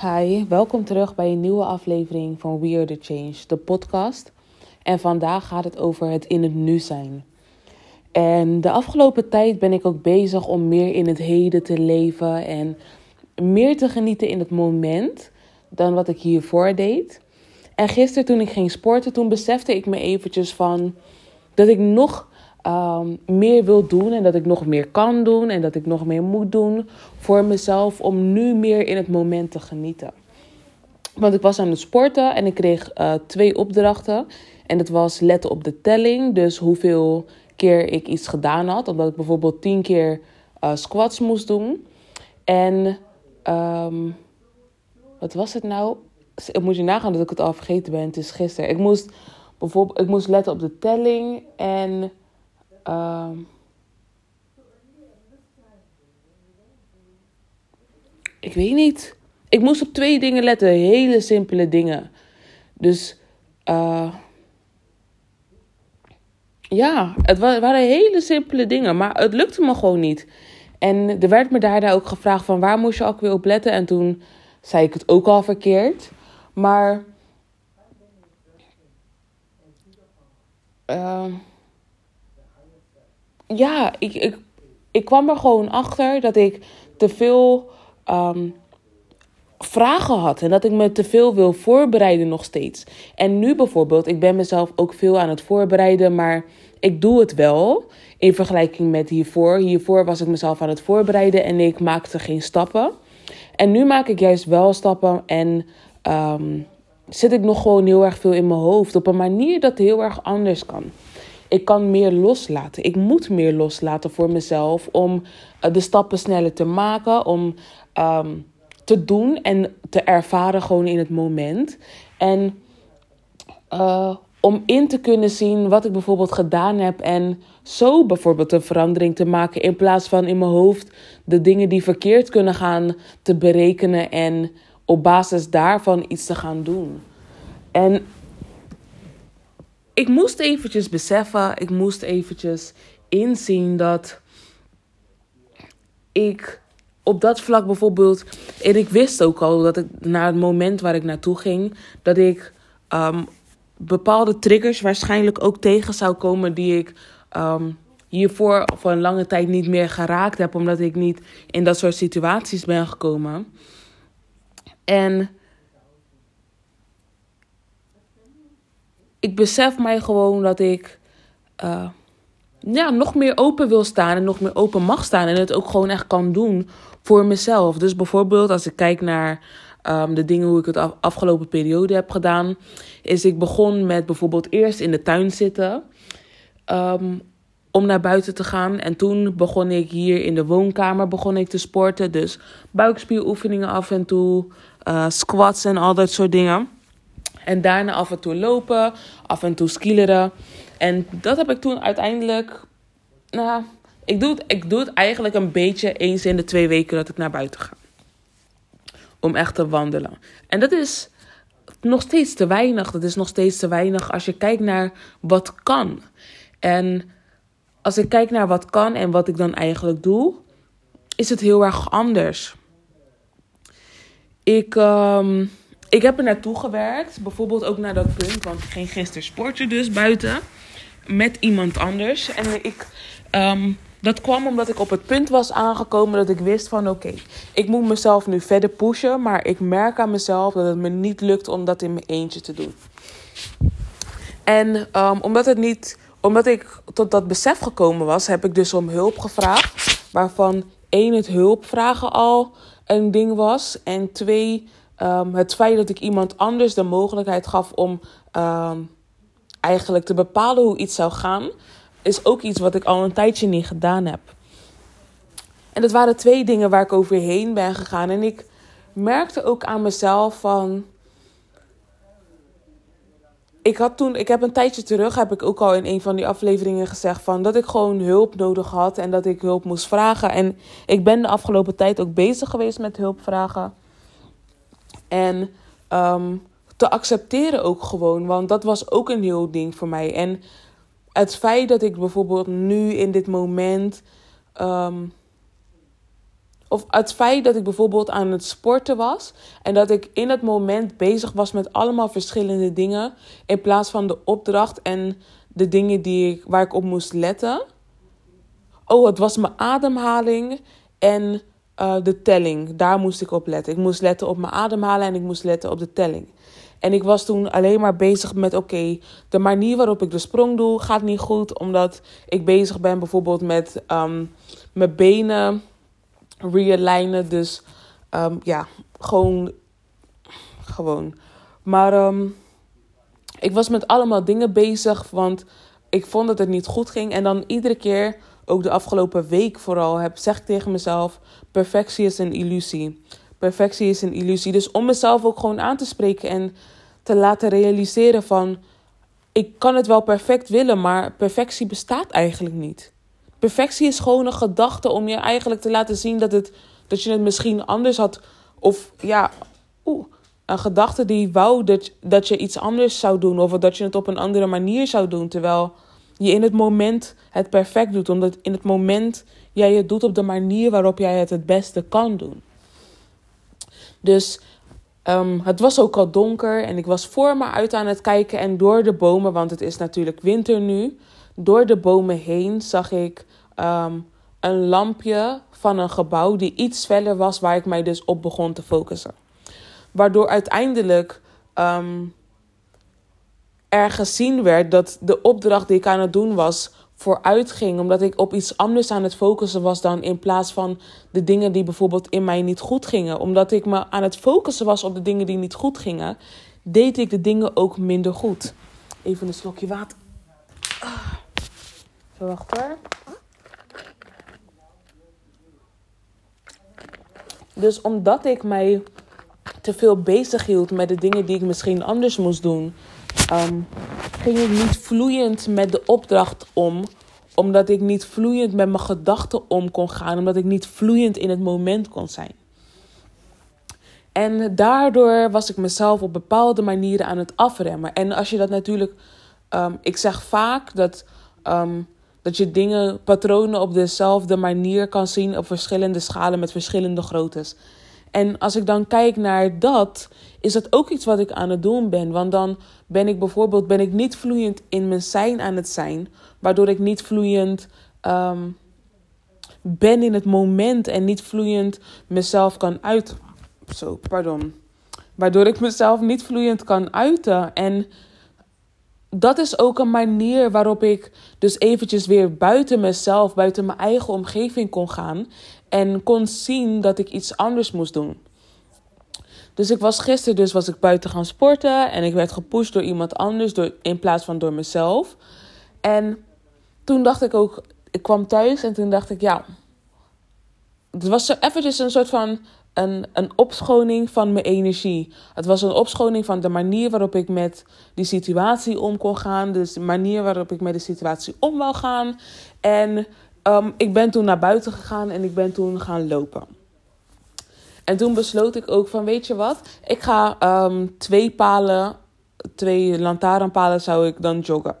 Hi, welkom terug bij een nieuwe aflevering van We Are The Change, de podcast. En vandaag gaat het over het in het nu zijn. En de afgelopen tijd ben ik ook bezig om meer in het heden te leven en meer te genieten in het moment dan wat ik hiervoor deed. En gisteren toen ik ging sporten, toen besefte ik me eventjes van dat ik nog um, meer wil doen en dat ik nog meer kan doen en dat ik nog meer moet doen voor mezelf om nu meer in het moment te genieten. Want ik was aan het sporten en ik kreeg uh, twee opdrachten. En dat was letten op de telling, dus hoeveel keer ik iets gedaan had. Omdat ik bijvoorbeeld tien keer uh, squats moest doen. En um, wat was het nou? Ik moet je nagaan dat ik het al vergeten ben. Het is gisteren. Ik moest bijvoorbeeld ik moest letten op de telling en Uh, ik weet niet. Ik moest op twee dingen letten. Hele simpele dingen. Dus uh, ja, het waren hele simpele dingen. Maar het lukte me gewoon niet. En er werd me daarna ook gevraagd van waar moest je ook weer op letten. En toen zei ik het ook al verkeerd. Maar... Uh, ja, ik, ik, ik kwam er gewoon achter dat ik te veel um, vragen had. En dat ik me te veel wil voorbereiden nog steeds. En nu bijvoorbeeld, ik ben mezelf ook veel aan het voorbereiden, maar ik doe het wel. In vergelijking met hiervoor. Hiervoor was ik mezelf aan het voorbereiden en ik maakte geen stappen. En nu maak ik juist wel stappen en um, zit ik nog gewoon heel erg veel in mijn hoofd. Op een manier dat heel erg anders kan. Ik kan meer loslaten. Ik moet meer loslaten voor mezelf om uh, de stappen sneller te maken, om um, te doen en te ervaren gewoon in het moment. En uh, om in te kunnen zien wat ik bijvoorbeeld gedaan heb en zo bijvoorbeeld een verandering te maken in plaats van in mijn hoofd de dingen die verkeerd kunnen gaan te berekenen en op basis daarvan iets te gaan doen. En ik moest eventjes beseffen, ik moest eventjes inzien dat ik op dat vlak bijvoorbeeld, en ik wist ook al dat ik na het moment waar ik naartoe ging, dat ik um, bepaalde triggers waarschijnlijk ook tegen zou komen die ik um, hiervoor voor een lange tijd niet meer geraakt heb, omdat ik niet in dat soort situaties ben gekomen. En ik besef mij gewoon dat ik uh, ja, nog meer open wil staan en nog meer open mag staan. En het ook gewoon echt kan doen voor mezelf. Dus bijvoorbeeld als ik kijk naar um, de dingen hoe ik het af, afgelopen periode heb gedaan. Is ik begon met bijvoorbeeld eerst in de tuin zitten. Um, om naar buiten te gaan. En toen begon ik hier in de woonkamer begon ik te sporten. Dus buikspieroefeningen af en toe. Uh, squats en al dat soort dingen. En daarna af en toe lopen, af en toe skileren. En dat heb ik toen uiteindelijk. Nou, ik doe, het, ik doe het eigenlijk een beetje eens in de twee weken dat ik naar buiten ga. Om echt te wandelen. En dat is nog steeds te weinig. Dat is nog steeds te weinig als je kijkt naar wat kan. En als ik kijk naar wat kan en wat ik dan eigenlijk doe, is het heel erg anders. Ik. Um, ik heb er naartoe gewerkt. Bijvoorbeeld ook naar dat punt. Want ik ging gisteren sporten dus buiten. Met iemand anders. En ik... Um, dat kwam omdat ik op het punt was aangekomen dat ik wist van oké, ik moet mezelf nu verder pushen. Maar ik merk aan mezelf dat het me niet lukt om dat in mijn eentje te doen. En um, omdat, het niet, omdat ik tot dat besef gekomen was, heb ik dus om hulp gevraagd. Waarvan één, het hulp vragen al een ding was. En twee, Um, het feit dat ik iemand anders de mogelijkheid gaf om um, eigenlijk te bepalen hoe iets zou gaan, is ook iets wat ik al een tijdje niet gedaan heb. En dat waren twee dingen waar ik overheen ben gegaan. En ik merkte ook aan mezelf van. Ik had toen, ik heb een tijdje terug, heb ik ook al in een van die afleveringen gezegd van dat ik gewoon hulp nodig had en dat ik hulp moest vragen. En ik ben de afgelopen tijd ook bezig geweest met hulp vragen. En um, te accepteren ook gewoon. Want dat was ook een heel ding voor mij. En het feit dat ik bijvoorbeeld nu in dit moment um, of het feit dat ik bijvoorbeeld aan het sporten was en dat ik in het moment bezig was met allemaal verschillende dingen in plaats van de opdracht en de dingen die ik, waar ik op moest letten. Oh, het was mijn ademhaling en uh, de telling. Daar moest ik op letten. Ik moest letten op mijn ademhalen en ik moest letten op de telling. En ik was toen alleen maar bezig met: oké, de manier waarop ik de sprong doe gaat niet goed, omdat ik bezig ben bijvoorbeeld met um, mijn benen realignen. Dus um, ja, gewoon. Gewoon. Maar um, ik was met allemaal dingen bezig, want ik vond dat het niet goed ging. En dan iedere keer, ook de afgelopen week vooral, heb, zeg ik tegen mezelf: perfectie is een illusie. Perfectie is een illusie. Dus om mezelf ook gewoon aan te spreken en te laten realiseren van... Ik kan het wel perfect willen, maar perfectie bestaat eigenlijk niet. Perfectie is gewoon een gedachte om je eigenlijk te laten zien dat, het, dat je het misschien anders had. Of ja, oeh, een gedachte die wou dat, dat je iets anders zou doen. Of dat je het op een andere manier zou doen. Terwijl je in het moment het perfect doet. Omdat in het moment jij het doet op de manier waarop jij het het beste kan doen. Dus um, het was ook al donker en ik was voor me uit aan het kijken. En door de bomen, want het is natuurlijk winter nu. Door de bomen heen zag ik um, een lampje van een gebouw die iets verder was, waar ik mij dus op begon te focussen. Waardoor uiteindelijk um, er gezien werd dat de opdracht die ik aan het doen was vooruit ging. Omdat ik op iets anders aan het focussen was dan in plaats van de dingen die bijvoorbeeld in mij niet goed gingen. Omdat ik me aan het focussen was op de dingen die niet goed gingen, deed ik de dingen ook minder goed. Even een slokje water. Ah. wacht hoor. Dus omdat ik mij te veel bezig hield met de dingen die ik misschien anders moest doen, um, ging ik niet vloeiend met de opdracht om. Omdat ik niet vloeiend met mijn gedachten om kon gaan. Omdat ik niet vloeiend in het moment kon zijn. En daardoor was ik mezelf op bepaalde manieren aan het afremmen. En als je dat natuurlijk. Um, ik zeg vaak dat. Um, dat je dingen, patronen op dezelfde manier kan zien op verschillende schalen met verschillende groottes. En als ik dan kijk naar dat, is dat ook iets wat ik aan het doen ben. Want dan ben ik bijvoorbeeld ben ik niet vloeiend in mijn zijn aan het zijn, waardoor ik niet vloeiend um, ben in het moment en niet vloeiend mezelf kan uiten. Zo, pardon. Waardoor ik mezelf niet vloeiend kan uiten. En dat is ook een manier waarop ik dus eventjes weer buiten mezelf, buiten mijn eigen omgeving kon gaan. En kon zien dat ik iets anders moest doen. Dus ik was gisteren dus was ik buiten gaan sporten. En ik werd gepusht door iemand anders door, in plaats van door mezelf. En toen dacht ik ook, ik kwam thuis en toen dacht ik, ja. Het was eventjes een soort van een, een opschoning van mijn energie. Het was een opschoning van de manier waarop ik met die situatie om kon gaan. Dus de manier waarop ik met de situatie om wou gaan. En um, ik ben toen naar buiten gegaan en ik ben toen gaan lopen. En toen besloot ik ook van, weet je wat? Ik ga um, twee palen, twee lantaarnpalen zou ik dan joggen.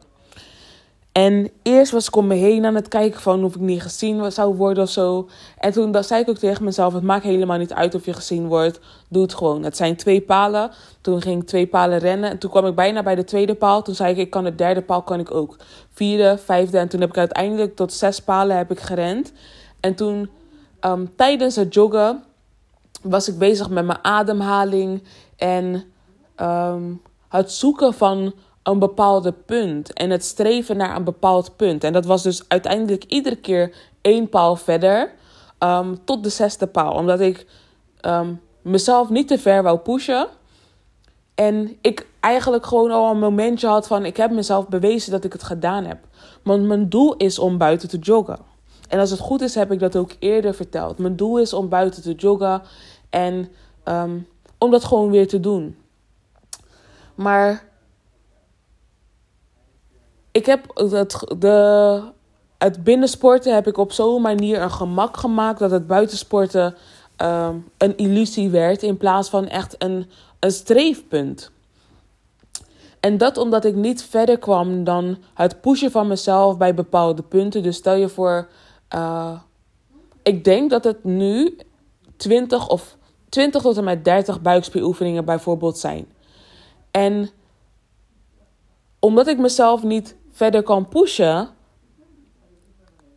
En eerst was ik om me heen aan het kijken van of ik niet gezien zou worden of zo. En toen zei ik ook tegen mezelf, het maakt helemaal niet uit of je gezien wordt. Doe het gewoon. Het zijn twee palen. Toen ging ik twee palen rennen. En toen kwam ik bijna bij de tweede paal. Toen zei ik, ik kan de derde paal kan ik ook. Vierde, vijfde. En toen heb ik uiteindelijk tot zes palen heb ik gerend. En toen um, tijdens het joggen was ik bezig met mijn ademhaling. En um, het zoeken van een bepaalde punt en het streven naar een bepaald punt. En dat was dus uiteindelijk iedere keer één paal verder um, tot de zesde paal. Omdat ik um, mezelf niet te ver wou pushen. En ik eigenlijk gewoon al een momentje had van ik heb mezelf bewezen dat ik het gedaan heb. Want mijn doel is om buiten te joggen. En als het goed is, heb ik dat ook eerder verteld. Mijn doel is om buiten te joggen en um, om dat gewoon weer te doen. Maar ik heb het, de, het binnensporten heb ik op zo'n manier een gemak gemaakt dat het buitensporten um, een illusie werd in plaats van echt een, een streefpunt. En dat omdat ik niet verder kwam dan het pushen van mezelf bij bepaalde punten. Dus stel je voor, uh, ik denk dat het nu 20 of 20 tot en met 30 buikspieroefeningen bijvoorbeeld zijn. En omdat ik mezelf niet verder kan pushen,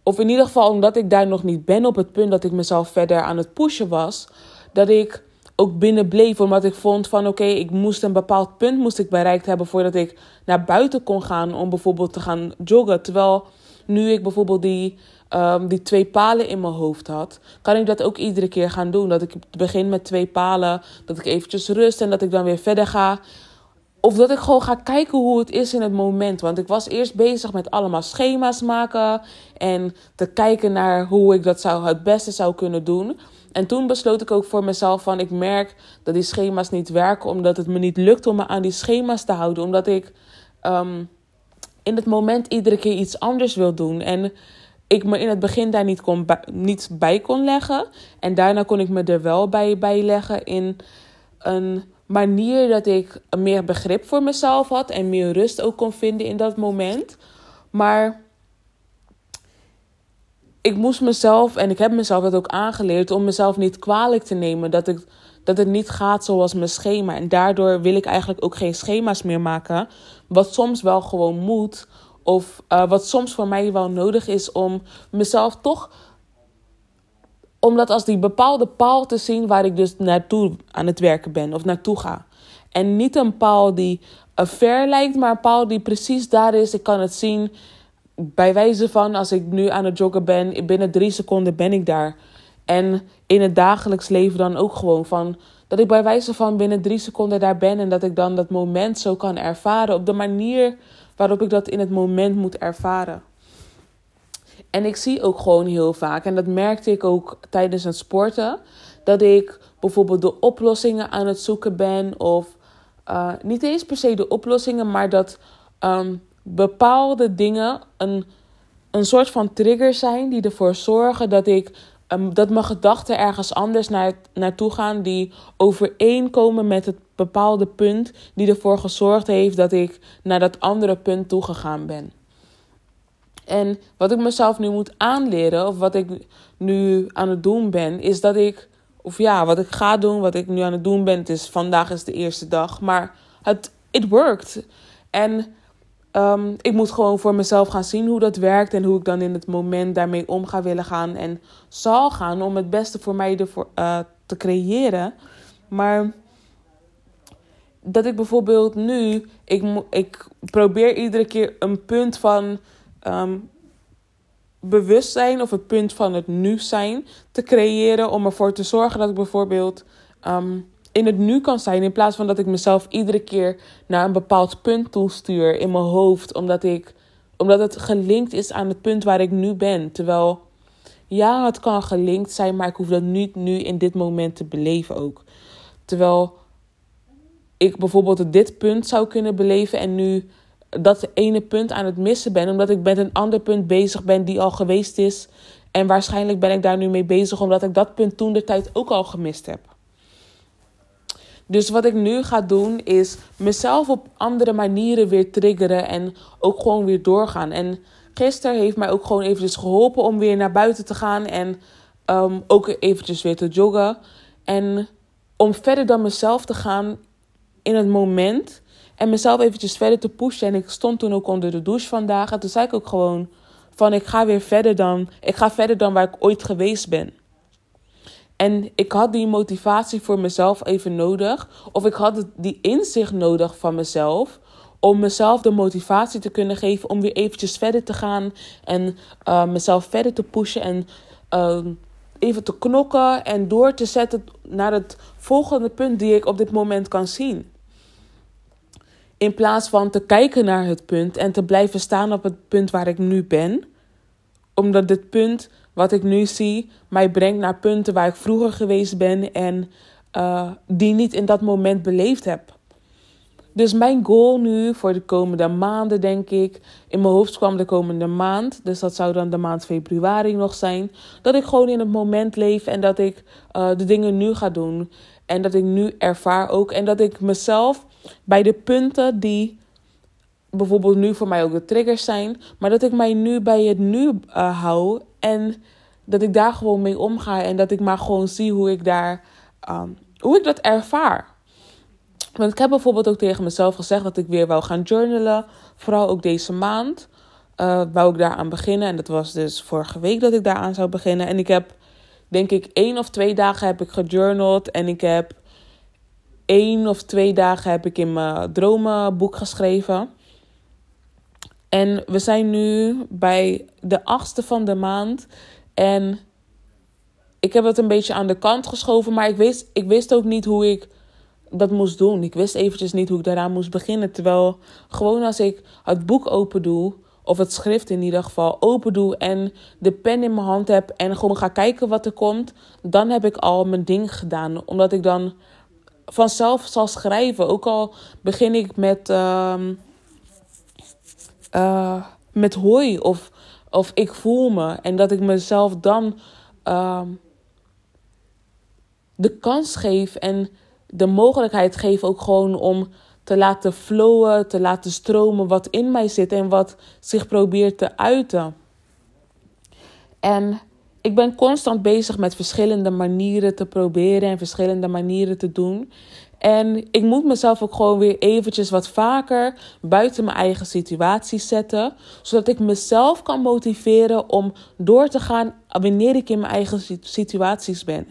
of in ieder geval omdat ik daar nog niet ben op het punt dat ik mezelf verder aan het pushen was, dat ik ook binnen bleef. Omdat ik vond van oké, ik moest een bepaald punt moest ik bereikt hebben voordat ik naar buiten kon gaan om bijvoorbeeld te gaan joggen. Terwijl nu ik bijvoorbeeld die, um, die twee palen in mijn hoofd had, kan ik dat ook iedere keer gaan doen. Dat ik begin met twee palen, dat ik eventjes rust en dat ik dan weer verder ga. Of dat ik gewoon ga kijken hoe het is in het moment. Want ik was eerst bezig met allemaal schema's maken. En te kijken naar hoe ik dat zou, het beste zou kunnen doen. En toen besloot ik ook voor mezelf van ik merk dat die schema's niet werken. Omdat het me niet lukt om me aan die schema's te houden. Omdat ik ehm, in het moment iedere keer iets anders wil doen. En ik me in het begin daar niet, kon niet bij kon leggen. En daarna kon ik me er wel bij, bij leggen in een manier dat ik meer begrip voor mezelf had en meer rust ook kon vinden in dat moment. Maar ik moest mezelf, en ik heb mezelf dat ook aangeleerd, om mezelf niet kwalijk te nemen dat, ik, dat het niet gaat zoals mijn schema. En daardoor wil ik eigenlijk ook geen schema's meer maken. Wat soms wel gewoon moet, of uh, wat soms voor mij wel nodig is om mezelf toch omdat als die bepaalde paal te zien waar ik dus naartoe aan het werken ben of naartoe ga. En niet een paal die ver lijkt, maar een paal die precies daar is. Ik kan het zien bij wijze van als ik nu aan het joggen ben, binnen drie seconden ben ik daar. En in het dagelijks leven dan ook gewoon van dat ik bij wijze van binnen drie seconden daar ben en dat ik dan dat moment zo kan ervaren op de manier waarop ik dat in het moment moet ervaren. En ik zie ook gewoon heel vaak, en dat merkte ik ook tijdens het sporten, dat ik bijvoorbeeld de oplossingen aan het zoeken ben. Of uh, niet eens per se de oplossingen, maar dat um, bepaalde dingen een, een soort van trigger zijn die ervoor zorgen dat ik. Um, dat mijn gedachten ergens anders naar, naartoe gaan, die overeenkomen met het bepaalde punt die ervoor gezorgd heeft dat ik naar dat andere punt toegegaan ben. En wat ik mezelf nu moet aanleren, of wat ik nu aan het doen ben, is dat ik, of ja, wat ik ga doen, wat ik nu aan het doen ben, het is vandaag is de eerste dag, maar het it worked. En um, ik moet gewoon voor mezelf gaan zien hoe dat werkt en hoe ik dan in het moment daarmee om ga willen gaan en zal gaan om het beste voor mij ervoor, uh, te creëren. Maar dat ik bijvoorbeeld nu, ik, ik probeer iedere keer een punt van um, bewustzijn of het punt van het nu zijn te creëren. Om ervoor te zorgen dat ik bijvoorbeeld um, in het nu kan zijn. In plaats van dat ik mezelf iedere keer naar een bepaald punt toestuur in mijn hoofd. Omdat, ik, omdat het gelinkt is aan het punt waar ik nu ben. Terwijl ja, het kan gelinkt zijn, maar ik hoef dat niet nu in dit moment te beleven ook. Terwijl ik bijvoorbeeld dit punt zou kunnen beleven en nu dat ene punt aan het missen ben. Omdat ik met een ander punt bezig ben die al geweest is. En waarschijnlijk ben ik daar nu mee bezig omdat ik dat punt toen de tijd ook al gemist heb. Dus wat ik nu ga doen is mezelf op andere manieren weer triggeren en ook gewoon weer doorgaan. En gisteren heeft mij ook gewoon eventjes geholpen om weer naar buiten te gaan en um, ook eventjes weer te joggen. En om verder dan mezelf te gaan in het moment en mezelf eventjes verder te pushen. En ik stond toen ook onder de douche vandaag. En toen zei ik ook gewoon van ik ga weer verder dan, ik ga verder dan waar ik ooit geweest ben. En ik had die motivatie voor mezelf even nodig. Of ik had die inzicht nodig van mezelf. Om mezelf de motivatie te kunnen geven om weer eventjes verder te gaan. En uh, mezelf verder te pushen. En uh, even te knokken en door te zetten naar het volgende punt die ik op dit moment kan zien. In plaats van te kijken naar het punt en te blijven staan op het punt waar ik nu ben. Omdat dit punt wat ik nu zie mij brengt naar punten waar ik vroeger geweest ben en uh, die niet in dat moment beleefd heb. Dus mijn goal nu voor de komende maanden, denk ik, in mijn hoofd kwam de komende maand, dus dat zou dan de maand februari nog zijn, dat ik gewoon in het moment leef en dat ik uh, de dingen nu ga doen. En dat ik nu ervaar ook en dat ik mezelf bij de punten die bijvoorbeeld nu voor mij ook de triggers zijn, maar dat ik mij nu bij het nu uh, hou en dat ik daar gewoon mee omga en dat ik maar gewoon zie hoe ik daar, ehm, hoe ik dat ervaar. Want ik heb bijvoorbeeld ook tegen mezelf gezegd dat ik weer wou gaan journalen. Vooral ook deze maand uh, wou ik daaraan beginnen. En dat was dus vorige week dat ik daaraan zou beginnen. En ik heb, denk ik, één of twee dagen heb ik gejournald. En ik heb één of twee dagen heb ik in mijn dromenboek geschreven. En we zijn nu bij de achtste van de maand. En ik heb het een beetje aan de kant geschoven. Maar ik wist, ik wist ook niet hoe ik dat moest doen. Ik wist eventjes niet hoe ik daaraan moest beginnen. Terwijl gewoon als ik het boek open doe, of het schrift in ieder geval, open doe en de pen in mijn hand heb en gewoon ga kijken wat er komt, dan heb ik al mijn ding gedaan. Omdat ik dan vanzelf zal schrijven. Ook al begin ik met, uh, uh, met hoi of, of ik voel me. En dat ik mezelf dan uh, de kans geef en de mogelijkheid geef ook gewoon om te laten flowen, te laten stromen wat in mij zit en wat zich probeert te uiten. En ik ben constant bezig met verschillende manieren te proberen en verschillende manieren te doen. En ik moet mezelf ook gewoon weer eventjes wat vaker buiten mijn eigen situatie zetten. Zodat ik mezelf kan motiveren om door te gaan wanneer ik in mijn eigen situaties ben.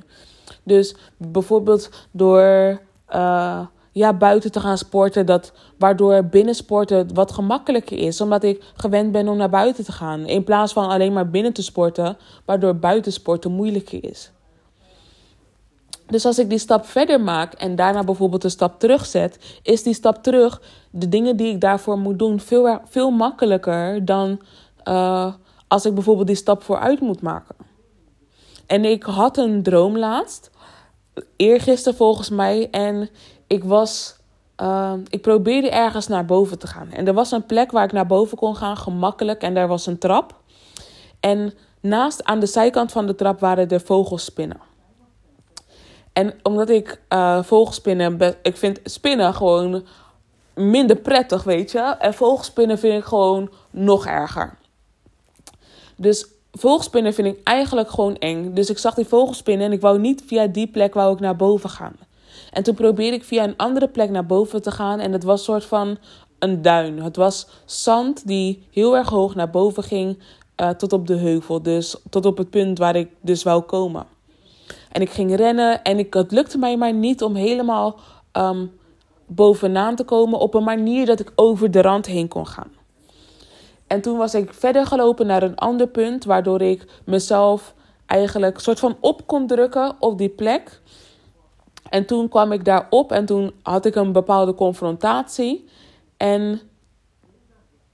Dus bijvoorbeeld door uh, ja, buiten te gaan sporten. Dat, waardoor binnensporten wat gemakkelijker is. Omdat ik gewend ben om naar buiten te gaan. In plaats van alleen maar binnen te sporten. Waardoor buitensporten moeilijker is. Dus als ik die stap verder maak en daarna bijvoorbeeld een stap terugzet, is die stap terug, de dingen die ik daarvoor moet doen, veel, veel makkelijker dan uh, als ik bijvoorbeeld die stap vooruit moet maken. En ik had een droom laatst, eergisteren volgens mij, en ik was. Uh, ik probeerde ergens naar boven te gaan. En er was een plek waar ik naar boven kon gaan, gemakkelijk. En daar was een trap. En naast aan de zijkant van de trap waren er vogelspinnen. En omdat ik uh, vogelspinnen, ik vind spinnen gewoon minder prettig, weet je. En vogelspinnen vind ik gewoon nog erger. Dus vogelspinnen vind ik eigenlijk gewoon eng. Dus ik zag die vogelspinnen en ik wou niet via die plek wou ik naar boven gaan. En toen probeerde ik via een andere plek naar boven te gaan. En het was een soort van een duin. Het was zand die heel erg hoog naar boven ging. Uh, tot op de heuvel. Dus tot op het punt waar ik dus wou komen. En ik ging rennen en ik, het lukte mij maar niet om helemaal um, bovenaan te komen op een manier dat ik over de rand heen kon gaan. En toen was ik verder gelopen naar een ander punt, waardoor ik mezelf eigenlijk soort van op kon drukken op die plek. En toen kwam ik daarop en toen had ik een bepaalde confrontatie. En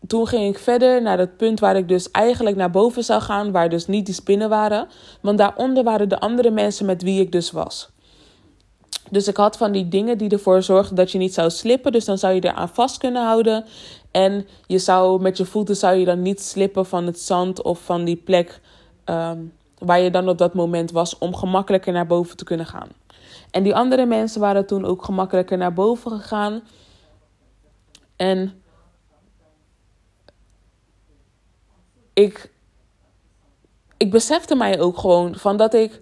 toen ging ik verder naar het punt waar ik dus eigenlijk naar boven zou gaan, waar dus niet die spinnen waren. Want daaronder waren de andere mensen met wie ik dus was. Dus ik had van die dingen die ervoor zorgden dat je niet zou slippen. Dus dan zou je eraan vast kunnen houden. En je zou met je voeten zou je dan niet slippen van het zand of van die plek um, waar je dan op dat moment was om gemakkelijker naar boven te kunnen gaan. En die andere mensen waren toen ook gemakkelijker naar boven gegaan. En ik, ik besefte mij ook gewoon van dat ik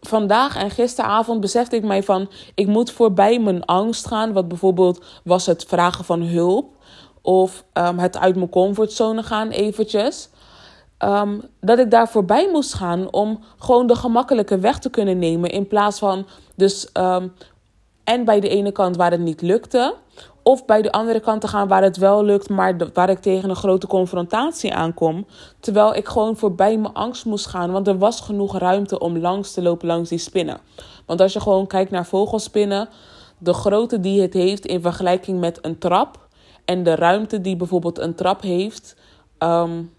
vandaag en gisteravond besefte ik mij van ik moet voorbij mijn angst gaan. Wat bijvoorbeeld was het vragen van hulp of um, het uit mijn comfortzone gaan eventjes. Um, dat ik daar voorbij moest gaan om gewoon de gemakkelijke weg te kunnen nemen. In plaats van dus um, en bij de ene kant waar het niet lukte. Of bij de andere kant te gaan waar het wel lukt, maar waar ik tegen een grote confrontatie aankom. Terwijl ik gewoon voorbij mijn angst moest gaan. Want er was genoeg ruimte om langs te lopen langs die spinnen. Want als je gewoon kijkt naar vogelspinnen, de grootte die het heeft in vergelijking met een trap. En de ruimte die bijvoorbeeld een trap heeft. Um,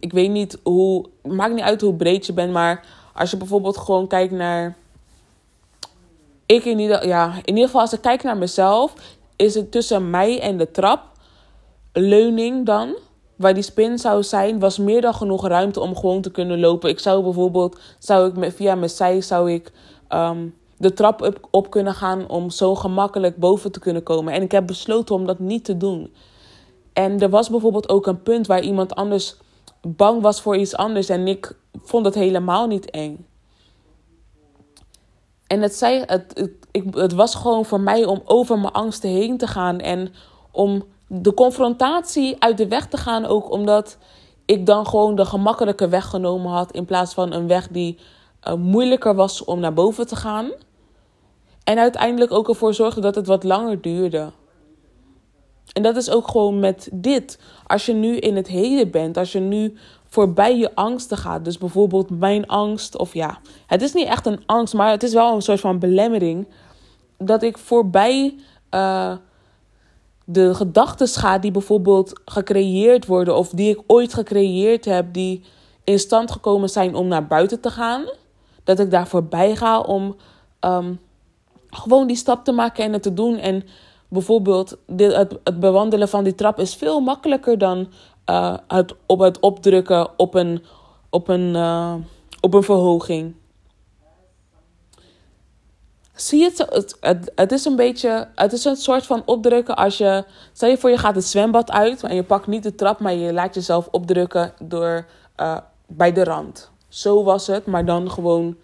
ik weet niet hoe. Maakt niet uit hoe breed je bent, maar als je bijvoorbeeld gewoon kijkt naar. Ik in ieder, ja, in ieder geval, als ik kijk naar mezelf, is het tussen mij en de trap, leuning dan, waar die spin zou zijn, was meer dan genoeg ruimte om gewoon te kunnen lopen. Ik zou bijvoorbeeld, zou ik via mijn zij, zou ik um, de trap op, op kunnen gaan om zo gemakkelijk boven te kunnen komen. En ik heb besloten om dat niet te doen. En er was bijvoorbeeld ook een punt waar iemand anders bang was voor iets anders en ik vond het helemaal niet eng. En het, zei, het, ik, het was gewoon voor mij om over mijn angsten heen te gaan en om de confrontatie uit de weg te gaan, ook omdat ik dan gewoon de gemakkelijke weg genomen had in plaats van een weg die uh, moeilijker was om naar boven te gaan. En uiteindelijk ook ervoor zorgde dat het wat langer duurde. En dat is ook gewoon met dit. Als je nu in het heden bent, als je nu voorbij je angsten gaat. Dus bijvoorbeeld mijn angst, of ja, het is niet echt een angst, maar het is wel een soort van belemmering. Dat ik voorbij uh, de gedachten ga die bijvoorbeeld gecreëerd worden, of die ik ooit gecreëerd heb, die in stand gekomen zijn om naar buiten te gaan. Dat ik daar voorbij ga om um, gewoon die stap te maken en het te doen. En bijvoorbeeld dit, het bewandelen van die trap is veel makkelijker dan het, op het opdrukken op een, op een, uh, op een verhoging. Zie het, het, het, het, is een beetje, het is een soort van opdrukken als je, stel je voor je gaat het zwembad uit en je pakt niet de trap, maar je laat jezelf opdrukken door, uh, bij de rand. Zo was het, maar dan gewoon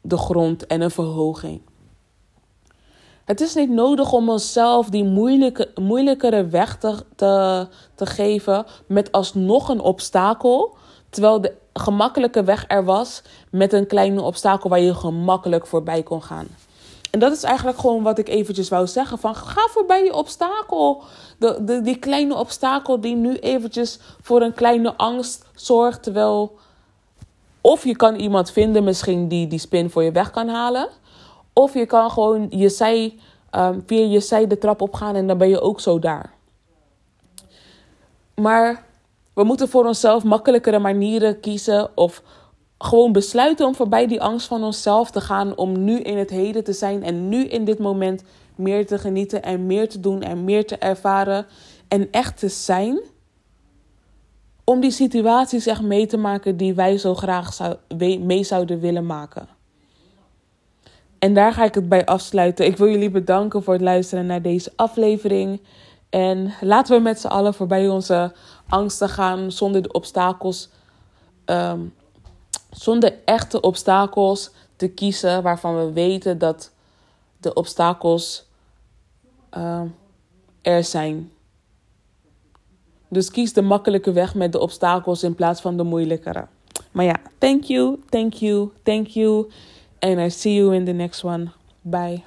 de grond en een verhoging. Het is niet nodig om onszelf die moeilijke, moeilijkere weg te, te, te geven met alsnog een obstakel. Terwijl de gemakkelijke weg er was met een kleine obstakel waar je gemakkelijk voorbij kon gaan. En dat is eigenlijk gewoon wat ik eventjes wou zeggen. Van ga voorbij je obstakel. De, de, die kleine obstakel die nu eventjes voor een kleine angst zorgt. Terwijl of je kan iemand vinden misschien die die spin voor je weg kan halen. Of je kan gewoon je zij, um, via je zij de trap opgaan en dan ben je ook zo daar. Maar we moeten voor onszelf makkelijkere manieren kiezen of gewoon besluiten om voorbij die angst van onszelf te gaan. Om nu in het heden te zijn en nu in dit moment meer te genieten en meer te doen en meer te ervaren en echt te zijn. Om die situaties echt mee te maken die wij zo graag zou, mee zouden willen maken. En daar ga ik het bij afsluiten. Ik wil jullie bedanken voor het luisteren naar deze aflevering. En laten we met z'n allen voorbij onze angsten gaan zonder de obstakels. Um, zonder echte obstakels te kiezen waarvan we weten dat de obstakels uh, er zijn. Dus kies de makkelijke weg met de obstakels in plaats van de moeilijkere. Maar ja, thank you, thank you, thank you. And I see you in the next one. Bye.